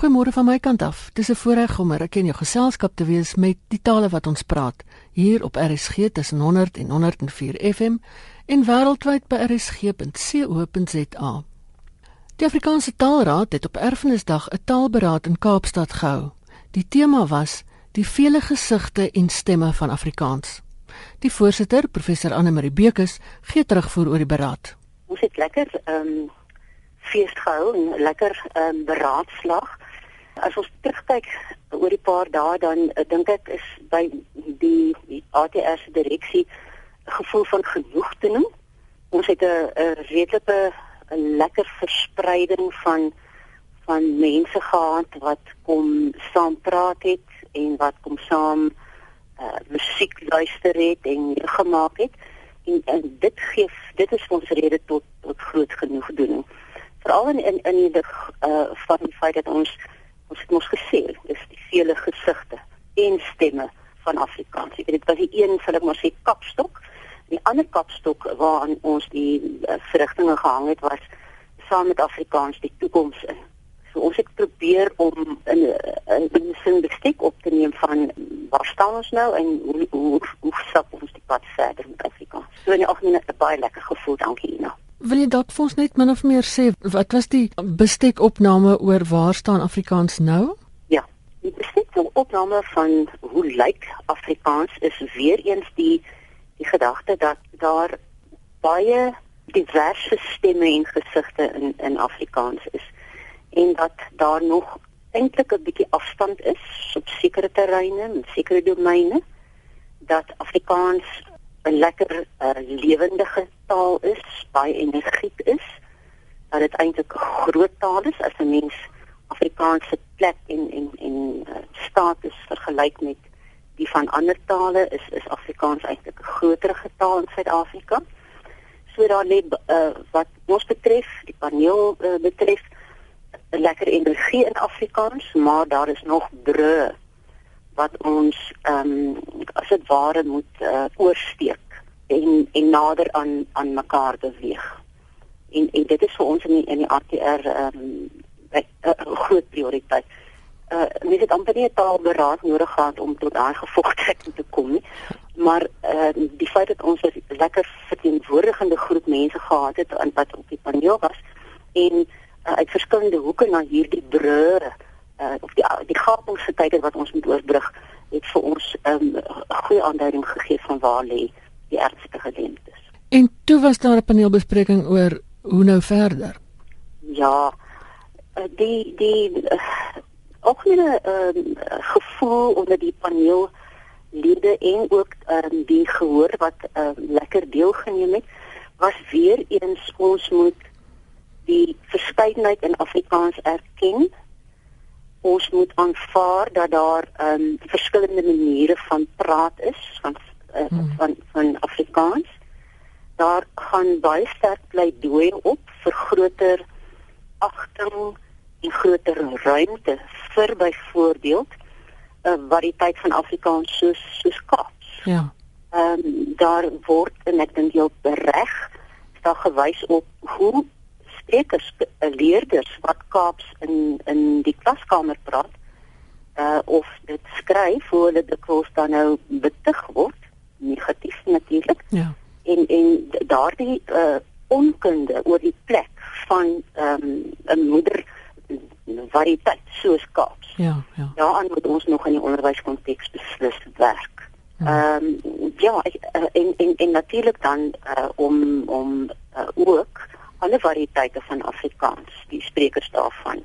Goeiemôre van my kant af. Dis 'n voorreg om er in jou geselskap te wees met die tale wat ons praat hier op RSG tussen 100 en 104 FM en wêreldwyd by rsg.co.za. Die Afrikaanse Taalraad het op Erfenisdag 'n taalberaad in Kaapstad gehou. Die tema was die vele gesigte en stemme van Afrikaans. Die voorsitter, professor Anne Marie Bekes, gee terugvoer oor die beraad. Ons het lekker ehm um, fees gehou en lekker ehm um, beraadslag as ons terugkyk oor die paar dae dan uh, dink ek is by die, die ATR se direksie gevoel van genoegdoening. Ons het 'n redelike 'n lekker verspreiding van van mense gehad wat kom saam praat het en wat kom saam uh, musiek luister het en gemaak het en, en dit gee dit is ons rede tot tot groot genoegdoening veral in in in die uh, van die feit dat ons ons het mos gesê dis die vele gesigte en stemme van Afrikaans. Ek weet dit was die een sal ek maar sê kapstok. Die ander kapstok waaraan ons die uh, verrigtinge gehang het was saam met Afrikaans die toekoms in. So ons het probeer om in in 'n sin bestek op te neem van waar staan ons nou en hoe hoe hoe stap ons die pad verder met Afrikaans. So in die algemeen 'n baie lekker gevoel, dankie Ina. Wil jy dalk vir ons net min of meer sê wat was die bestekopname oor waar staan Afrikaans nou? Ja, die bestekopname van hoe lyk Afrikaans is weer eens die die gedagte dat daar baie diverse stemme en gesigte in in Afrikaans is en dat daar nog eintlik 'n bietjie afstand is op sekere terreine en sekere domeine dat Afrikaans 'n lekker uh, lewendige taal is, baie energiek is, dat dit eintlik 'n groot taal is as 'n mens Afrikaanse plek en en en uh, status vergelyk met die van ander tale is is Afrikaans eintlik 'n groter taal in Suid-Afrika. So daar lê uh, wat ons betref, die paneel uh, betref 'n lekker energie in Afrikaans, maar daar is nog brûe wat ons ehm um, as dit ware moet uh, oorsteek en en nader aan aan mekaar beweeg. En en dit is vir ons in die, in die RTR ehm um, 'n groot prioriteit. Uh mens het amper nie 'n taalberaad nodig gehad om tot daai gevolgtrekking te kom nie. Maar uh die feit dat ons 'n lekker verteenwoordigende groep mense gehad het wat op die paneel was en uh, uit verskillende hoeke na hierdie brûe uh of die die gapingse tye wat ons moet oorbrug het vir ons 'n um, goeie aanduiding gegee van waar lê die ernstige lengtes. En toe was daar 'n paneelbespreking oor hoe nou verder. Ja, uh, die die ook 'n uh, gevoel onder die paneel lede en ook um, die gehoor wat uh, lekker deelgeneem het was weer eens ons moet die verskeidenheid in Afrikaans erken ons moet aanvaar dat daar um, verskillende maniere van praat is van uh, hmm. van van Afrikaans. Daar gaan baie sterk pleidooi op vir groter agting en groter ruimte vir byvoorbeeld 'n uh, variëteit van Afrikaans soos soos Kaaps. Ja. Ehm um, daar word en ek dink jy reg daar gewys op hoe sprekers eh, leerders wat Kaaps in in die klaskamer praat uh of dit skryf hoe hulle kos dan nou betug word negatief natuurlik ja en en daardie uh onkunde oor die plek van ehm um, 'n moeder variëteit soos Kaaps ja ja daaraan moet ons nog in die onderwyskonteks beslis werk ja. ehm um, ja ek, uh, en en en natuurlik dan uh om om uh, ook alle variëteite van Afrikaans, die sprekers daarvan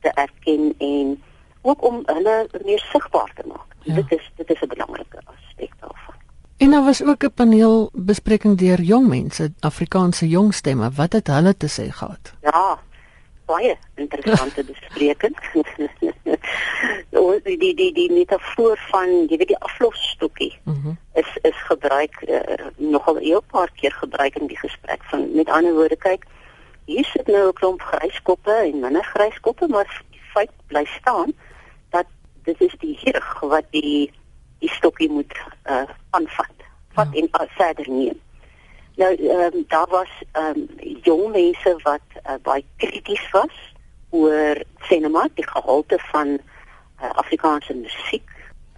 te erken en ook om hulle meer sigbaar te maak. Ja. Dit is dit is 'n belangrike aspek daarvan. En daar was ook 'n paneelbespreking deur jong mense, Afrikaanse jong stemme. Wat het hulle te sê gehad? Ja, baie interessante bespreking. die die die die metafoor van jy weet die aflosstokkie uh mhm. -huh. is is gebruik uh, nogal 'n paar keer gebruik in die gesprek van met ander woorde kyk hier sit nou 'n klomp gryskoppe en minder gryskoppe, maar die feit bly staan dat dit is die hier wat die die stokkie moet uh aanvat. Vat ja. en uh, verder neem. Nou ehm um, daar was ehm um, jong mense wat uh, baie krities was oor cinema, die gehalte van uh, Afrikaanse musiek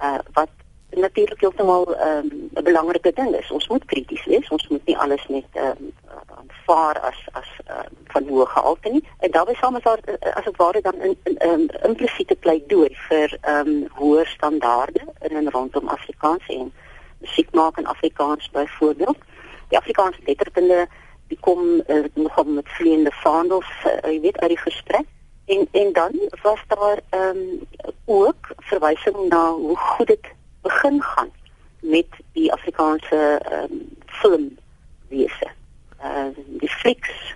uh, wat natuurlik heeltemal ehm, 'n um, belangrike ding is. Ons moet krities wees. Ons moet nie alles net um, aanvaar as as uh, van hoë gehalte nie. En daarbey saam is daar as dit ware dan 'n in, in, implisiete pleidooi vir ehm um, hoër standaarde in en rondom Afrikaans en musiek maak in Afrikaans byvoorbeeld. Die Afrikaanse letterkunde die kom uh, nogal met vleiende vaandels, uh, jy weet uit die gesprek. En en dan was daar ehm um, ook verwysing na hoe goed dit begin gaan met die Afrikaanse um, filmwese. Uh die flieks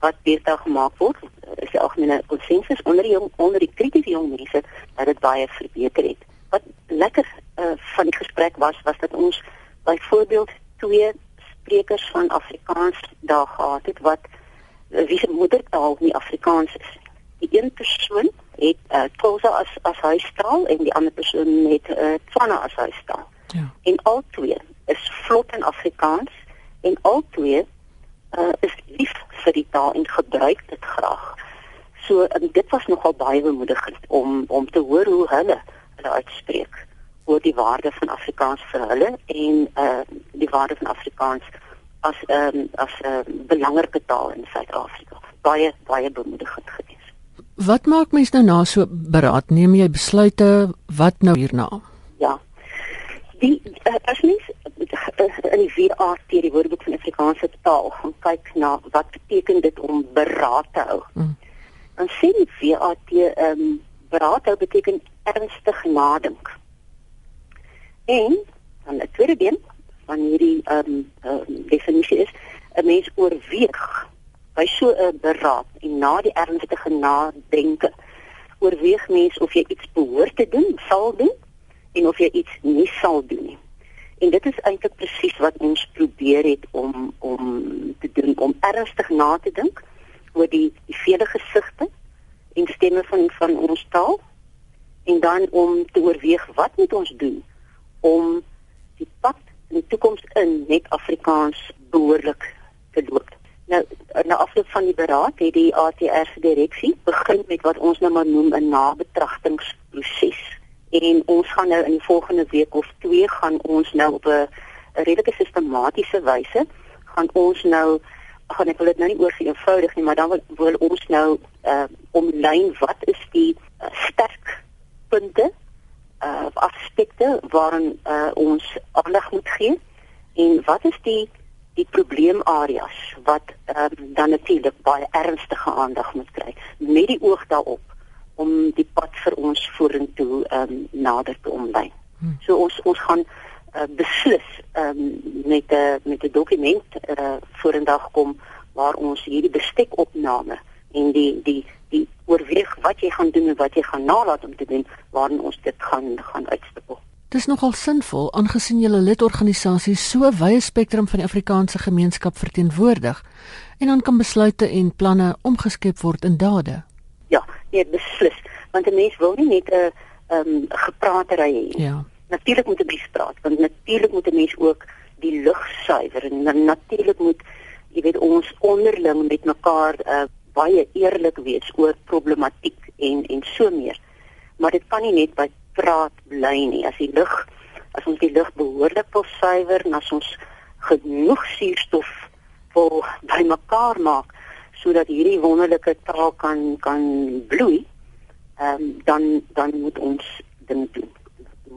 wat deesdae gemaak word, is die algemene konsensus onder die jong, onder die kritiese jong mense dat dit baie verbeter het. Wat lekker uh, van die gesprek was was dat ons byvoorbeeld twee sprekers van Afrikaans daar gehad het wat wie se moedertaal nie Afrikaans is die een persoon het uh, Xhosa as as huistaal en die ander persoon het uh, Tswana as huistaal. Ja. En al twee is vlot in Afrikaans en al twee uh, is lief vir die taal en gebruik dit graag. So um, dit was nogal baie bemoedigend om om te hoor hoe hulle hulle uitspreek oor die waarde van Afrikaans vir hulle en uh die waarde van Afrikaans as 'n um, as 'n uh, belangrike taal in Suid-Afrika. Baie baie bemoedigend geweest. Wat maak mens nou na so beraad? Neem jy besluite wat nou hierna? Ja. Die uh, as mens uh, in die WAT die Woordeboek van Afrikaanse taal gaan kyk na wat beteken dit om beraad te hou. Mm. Dan sê die WAT ehm um, beraad hou beteken ernstig nadink. En dan 'n tweede ding van hierdie ehm um, um, definisie is 'n mens oorweeg by so 'n beraad en na die ernstige nadenke oorweeg mens of jy iets behoort te doen, sal doen en of jy iets nie sal doen nie. En dit is eintlik presies wat ons probeer het om om te doen om ernstig na te dink oor die die vele gesigte en stemme van van ons taal en dan om te oorweeg wat moet ons doen om die pad in die toekoms in net Afrikaans behoorlik te loop. Nou na afloop van die beraad het die ATR se direksie begin met wat ons nou maar noem 'n nabetragtingsproses. En ons gaan nou in die volgende week of twee gaan ons nou op 'n redelike sistematiese wyse gaan ons nou gaan ek wil dit nou nie oor eenvoudig nie, maar dan wil, wil ons nou uh omlyn wat is die uh, sterk punte uh aspekte waarin uh ons aandag moet gee en wat is die die probleemareas wat um, dan natuurlik baie ernstige aandag moet kry met die oog daarop om die pad vir ons vorentoe um, nader te omlyn. Hmm. So ons ons gaan uh, beslis um, met 'n met 'n dokument uh, vorendag kom waar ons hierdie bestekopname en die die die oorweeg wat jy gaan doen en wat jy gaan nalat om te doen waarin ons dit gaan gaan uitstipel. Dis nogal sinvol aangesien julle lidorganisasies so wye spektrum van die Afrikaanse gemeenskap verteenwoordig en dan kan besluite en planne omgeskep word in dade. Ja, nee, beslis, want 'n mens wil nie net 'n ehm um, gepraatery hê. Ja. Natuurlik moet 'n mens praat, want natuurlik moet 'n mens ook die lug suiwer en natuurlik moet jy weet ons onderling met mekaar uh, baie eerlik wees oor problematiek en en so meer. Maar dit kan nie net by praat bly nie. As die lug as ons die lug behoorlik wil suiwer en as ons genoeg suurstof wil bymekaar maak sodat hierdie wonderlike taal kan kan bloei, ehm um, dan dan moet ons ding doen.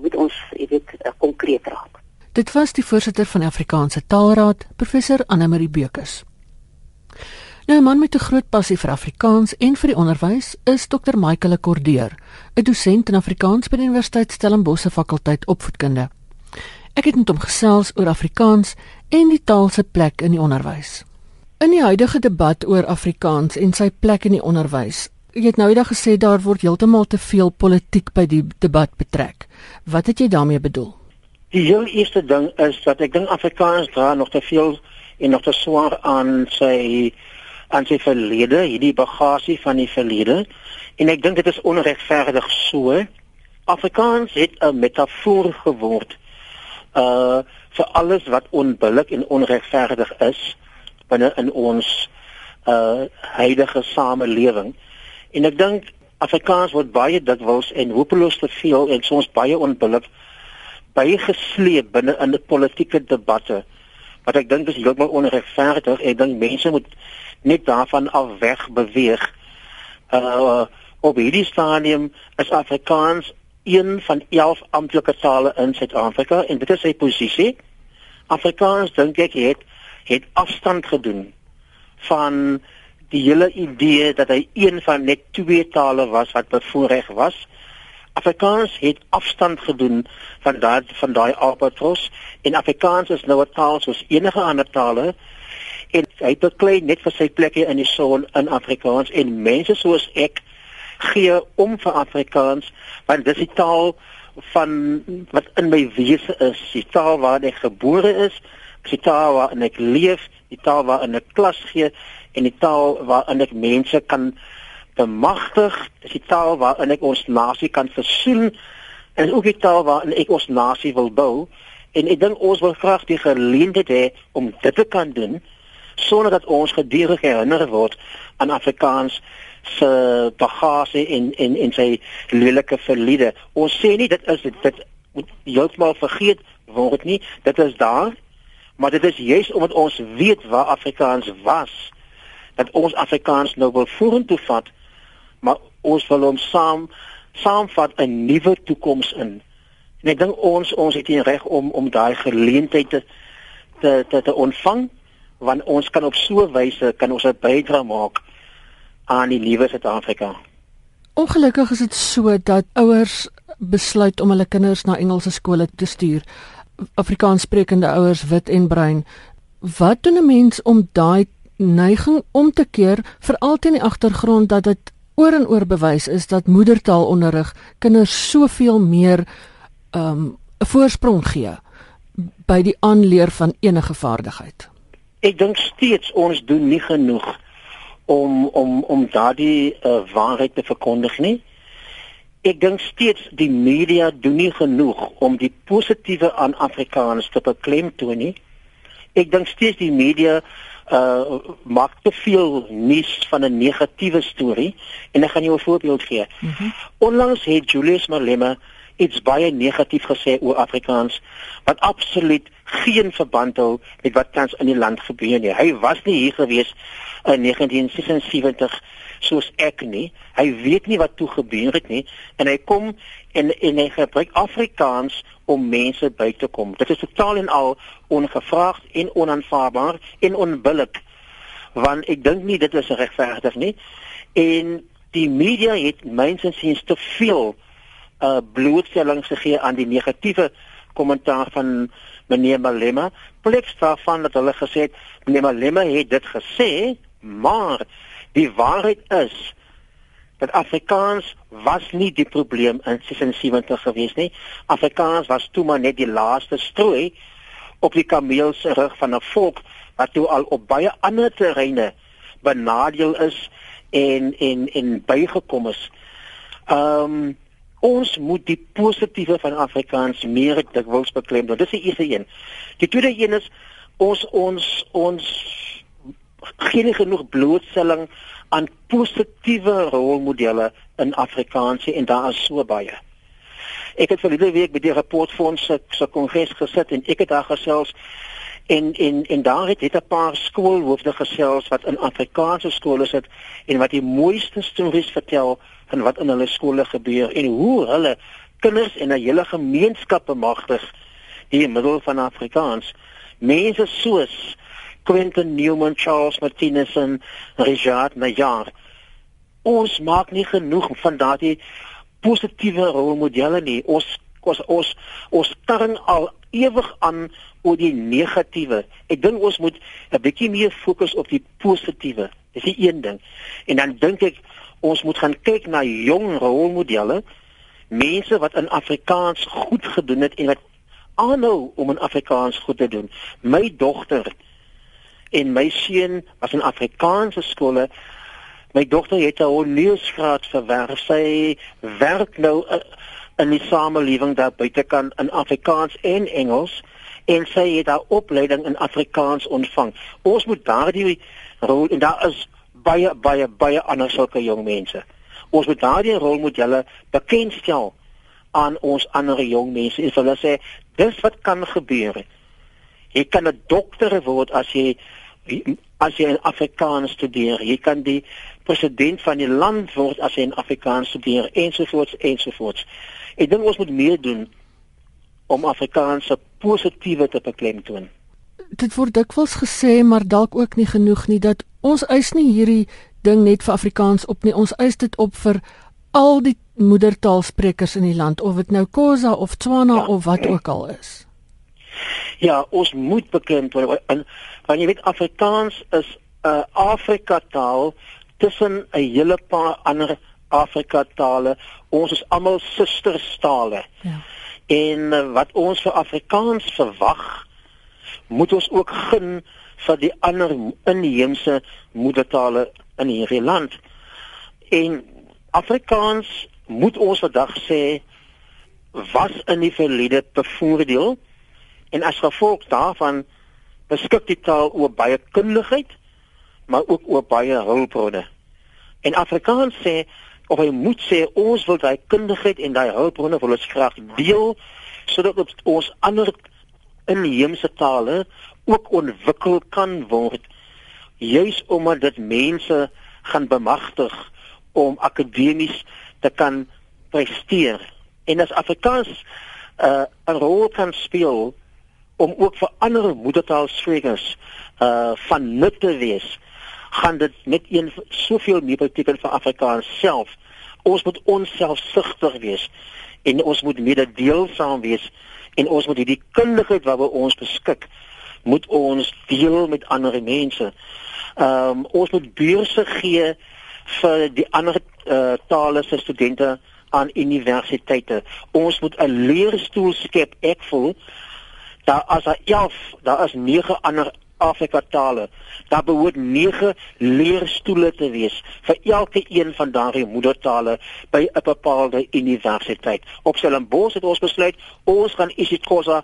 Moet ons dit uh, konkreet raak. Dit was die voorsitter van Afrikaanse Taalraad, professor Anne Marie Bekes. Nou 'n man met 'n groot passie vir Afrikaans en vir die onderwys is Dr. Michael Kordeur, 'n dosent in Afrikaans by die Universiteit Stellenbosch se fakulteit opvoedkunde. Ek het met hom gesels oor Afrikaans en die taal se plek in die onderwys. In die huidige debat oor Afrikaans en sy plek in die onderwys, jy het nou eendag gesê daar word heeltemal te veel politiek by die debat betrek. Wat het jy daarmee bedoel? Die heel eerste ding is dat ek dink Afrikaans dra nog te veel en nog te swaar aan sy aan sy verlede, hierdie bagasie van die verlede en ek dink dit is onregverdig so. Afrikaans het 'n metafoor geword uh vir alles wat onbillik en onregverdig is binne in ons uh huidige samelewing En ek dink Afrikaans word baie dikwels en hopeloos te veel en soms baie onbillik bygesleep binne in die politieke debatte. Wat ek dink is heeltemal onregverdig. Ek dink mense moet net daarvan af weg beweeg. Uh op hierdie stadium is Afrikaans een van 11 amptelike tale in Suid-Afrika en dit is sy posisie. Afrikaans dink ek het het afstand gedoen van die hele idee dat hy een van net twee tale was wat bevoorreg was. Afrikaans het afstand gedoen van daai van daai albatros en Afrikaans is nou 'n taal soos enige ander tale en hy beklei net vir sy plekjie in die son in Afrikaans. En mense soos ek gee om vir Afrikaans want dis die taal van wat in my wese is, die taal waar ek gebore is, die taal waarin ek leef, die taal waarin ek klas gee en die taal waarin ek mense kan bemagtig, dis die taal waarin ek ons nasie kan versoen. En is ook die taal waarin ek ons nasie wil bou. En ek dink ons wil graag die geleentheid hê om dit te kan doen sonder dat ons gedurig herinner word aan Afrikaans se bagasie en en en sy lelike verlede. Ons sê nie dit is dit, dit moet heeltemal vergeet word nie. Dit is daar, maar dit is juist omdat ons weet waar Afrikaans was dat ons Afrikaans nou wil vorentoe vat, maar ons wil hom saam saamvat 'n nuwe toekoms in. En ek dink ons ons het hier reg om om daai geleentheid te te te, te ontvang want ons kan op so 'n wyse kan ons 'n bydrae maak aan die nuwe Suid-Afrika. Ongelukkig is dit so dat ouers besluit om hulle kinders na Engelse skole te stuur. Afrikaanssprekende ouers wit en bruin. Wat doen 'n mens om daai neiging om te keer veral teen die agtergrond dat dit oor en oor bewys is dat moedertaalonderrig kinders soveel meer um 'n voorsprong gee by die aanleer van enige vaardigheid. Ek dink steeds ons doen nie genoeg om om om daardie uh, waarheid te verkondig nie. Ek dink steeds die media doen nie genoeg om die positiewe aan Afrikaans te beklemtoon nie. Ek dink steeds die media uh maak te veel nuus van 'n negatiewe storie en ek gaan jou 'n voorbeeld gee. Mm -hmm. Onlangs het Julius Malema iets baie negatief gesê oor Afrikaans wat absoluut geen verband hou met wat tans in die land gebeur nie. Hy was nie hier gewees in 1976 soos ek nie. Hy weet nie wat toe gebeur het nie en hy kom en en hy gebruik Afrikaans om mense by te kom. Dit is totaal en al ongevraagd en onaanvaarbaar en onbillik want ek dink nie dit is regverdig nie. En die media het mense siens te veel uh blootstelling gegee aan die negatiewe kommentaar van meneer Malema. Pleks daarvan dat hulle gesê het meneer Malema het dit gesê, maar die waarheid is dat Afrikaans was nie die probleem in 76 gewees nie. Afrikaans was toe maar net die laaste strooi op die kameel se rug van 'n volk wat toe al op baie ander terreine benadeel is en en en bygekom is. Ehm um, ons moet die positiewe van Afrikaans meer dikwels beklem. Dit is die eerste een. Die tweede een is ons ons ons gee nie genoeg blootstelling aan positiewe rolmodelle in Afrikaans en daar is so baie. Ek het verlede week by die rapportfonds se se kongres gesit en ek het daar gesels en en en daar het dit 'n paar skoolhoofde gesels wat in Afrikaanse skole sit en wat die mooiste stories vertel van wat in hulle skole gebeur en hoe hulle kinders en 'n hele gemeenskap bemagtig deur middel van Afrikaans. Mense soos Quentin Newman, Charles Martinez en Richard Najar. Ons maak nie genoeg van daardie positiewe rolmodelle nie. Ons ons ons ons staan al ewig aan oor die negatiewe. Ek dink ons moet 'n bietjie meer fokus op die positiewe. Dis die een ding. En dan dink ek ons moet gaan kyk na jong rolmodelle, mense wat in Afrikaans goed gedoen het en wat aanhou om in Afrikaans goed te doen. My dogter en my seun was in Afrikaanse skole. My dogter het 'n honeursgraad verwerf. Sy werk nou uh, in die samelewing daar buitekant in Afrikaans en Engels en sy het haar opleiding in Afrikaans ontvang. Ons moet daardie rol en daar is baie baie baie ander sulke jong mense. Ons moet daardie rolmodelle bekendstel aan ons ander jong mense en hulle sê dis wat kan gebeur. Jy kan 'n dokter word as jy as jy in Afrikaans studeer. Jy kan die president van die land word as jy in Afrikaans studeer ensovoorts ensovoorts. Ek dink ons moet meer doen om Afrikaans se positiewe te beklemtoon. Dit word dikwels gesê maar dalk ook nie genoeg nie dat ons eis nie hierdie ding net vir Afrikaans op nie. Ons eis dit op vir al die moedertaalsprekers in die land of dit nou Khoza of Tswana ja. of wat ook al is. Ja, ons moet bekend word en want jy weet Afrikaans is 'n uh, Afrika taal tussen 'n hele paar ander Afrika tale. Ons is almal susterstale. Ja. En uh, wat ons vir Afrikaans verwag, moet ons ook gun vir die ander inheemse moedertale in hierdie land. En Afrikaans moet ons vandag sê was in die verlede bevoordeel en as gevolg daarvan beskik die taal oor baie kundigheid maar ook oor baie hulpbronne. En Afrikaans sê of hy moet sê ons wil daai kundigheid en daai hulpbronne wil ons graag deel sodat ons ander inheemse tale ook ontwikkel kan word juis omdat dit mense gaan bemagtig om akademies te kan presteer. En as Afrikaans uh, 'n rol kan speel om ook vir ander moedertaalsprekers uh van nut te wees gaan dit net een soveel meer beteken vir Afrikaans self. Ons moet onselfsugtig wees en ons moet mededeelsaam wees en ons moet hierdie kundigheid wat ons beskik moet ons deel met ander mense. Ehm um, ons moet beurse gee vir die ander uh, tale se studente aan universiteite. Ons moet 'n leerstoel skep. Ek voel daar as daar 11, daar is 9 ander Afrika tale. Daar behoort 9 leerstoele te wees vir elke een van daardie moedertale by 'n bepaalde universiteit. Op Stellenbosch het ons besluit ons gaan isiXhosa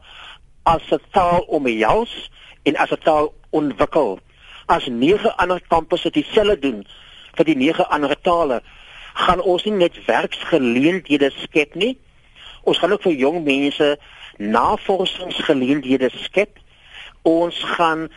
as 'n taal omhels en as 'n taal ontwikkel. As 9 ander kampusse dieselfde doen, vir die nege ander tale gaan ons nie net werksgeleenthede skep nie ons gaan ook vir jong mense navorsingsgeleenthede skep ons gaan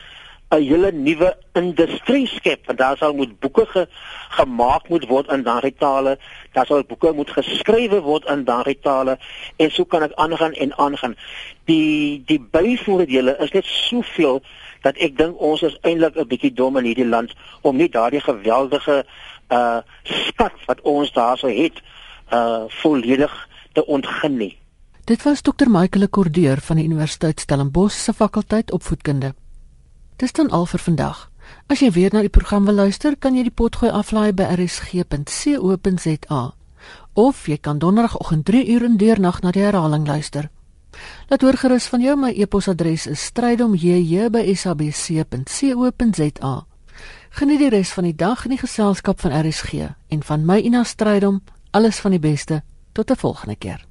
'n hele nuwe industrie skep want daar sal moet boeke ge, gemaak moet word in daardie tale daar sal boeke moet geskrywe word in daardie tale en so kan ek aangaan en aangaan die die byvoordele is net soveel dat ek dink ons is eintlik 'n bietjie dom in hierdie land om nie daardie geweldige uh skat wat ons daarso het uh volledig te ontgin nie. Dit was Dr. Michael Kordeur van die Universiteit Stellenbosch se fakulteit opvoedkunde. Dis dan al vir vandag. As jy weer na die program wil luister, kan jy die potgooi aflaai by rsg.co.za of jy kan donderdagoggend 3 uur in deernag na die herhaling luister. Laat hoor gerus van jou my e-posadres is strydomjj@sabc.co.za. Geniet die res van die dag in die geselskap van RSG en van my Ina Strydom. Alles van die beste. Tot 'n volgende keer.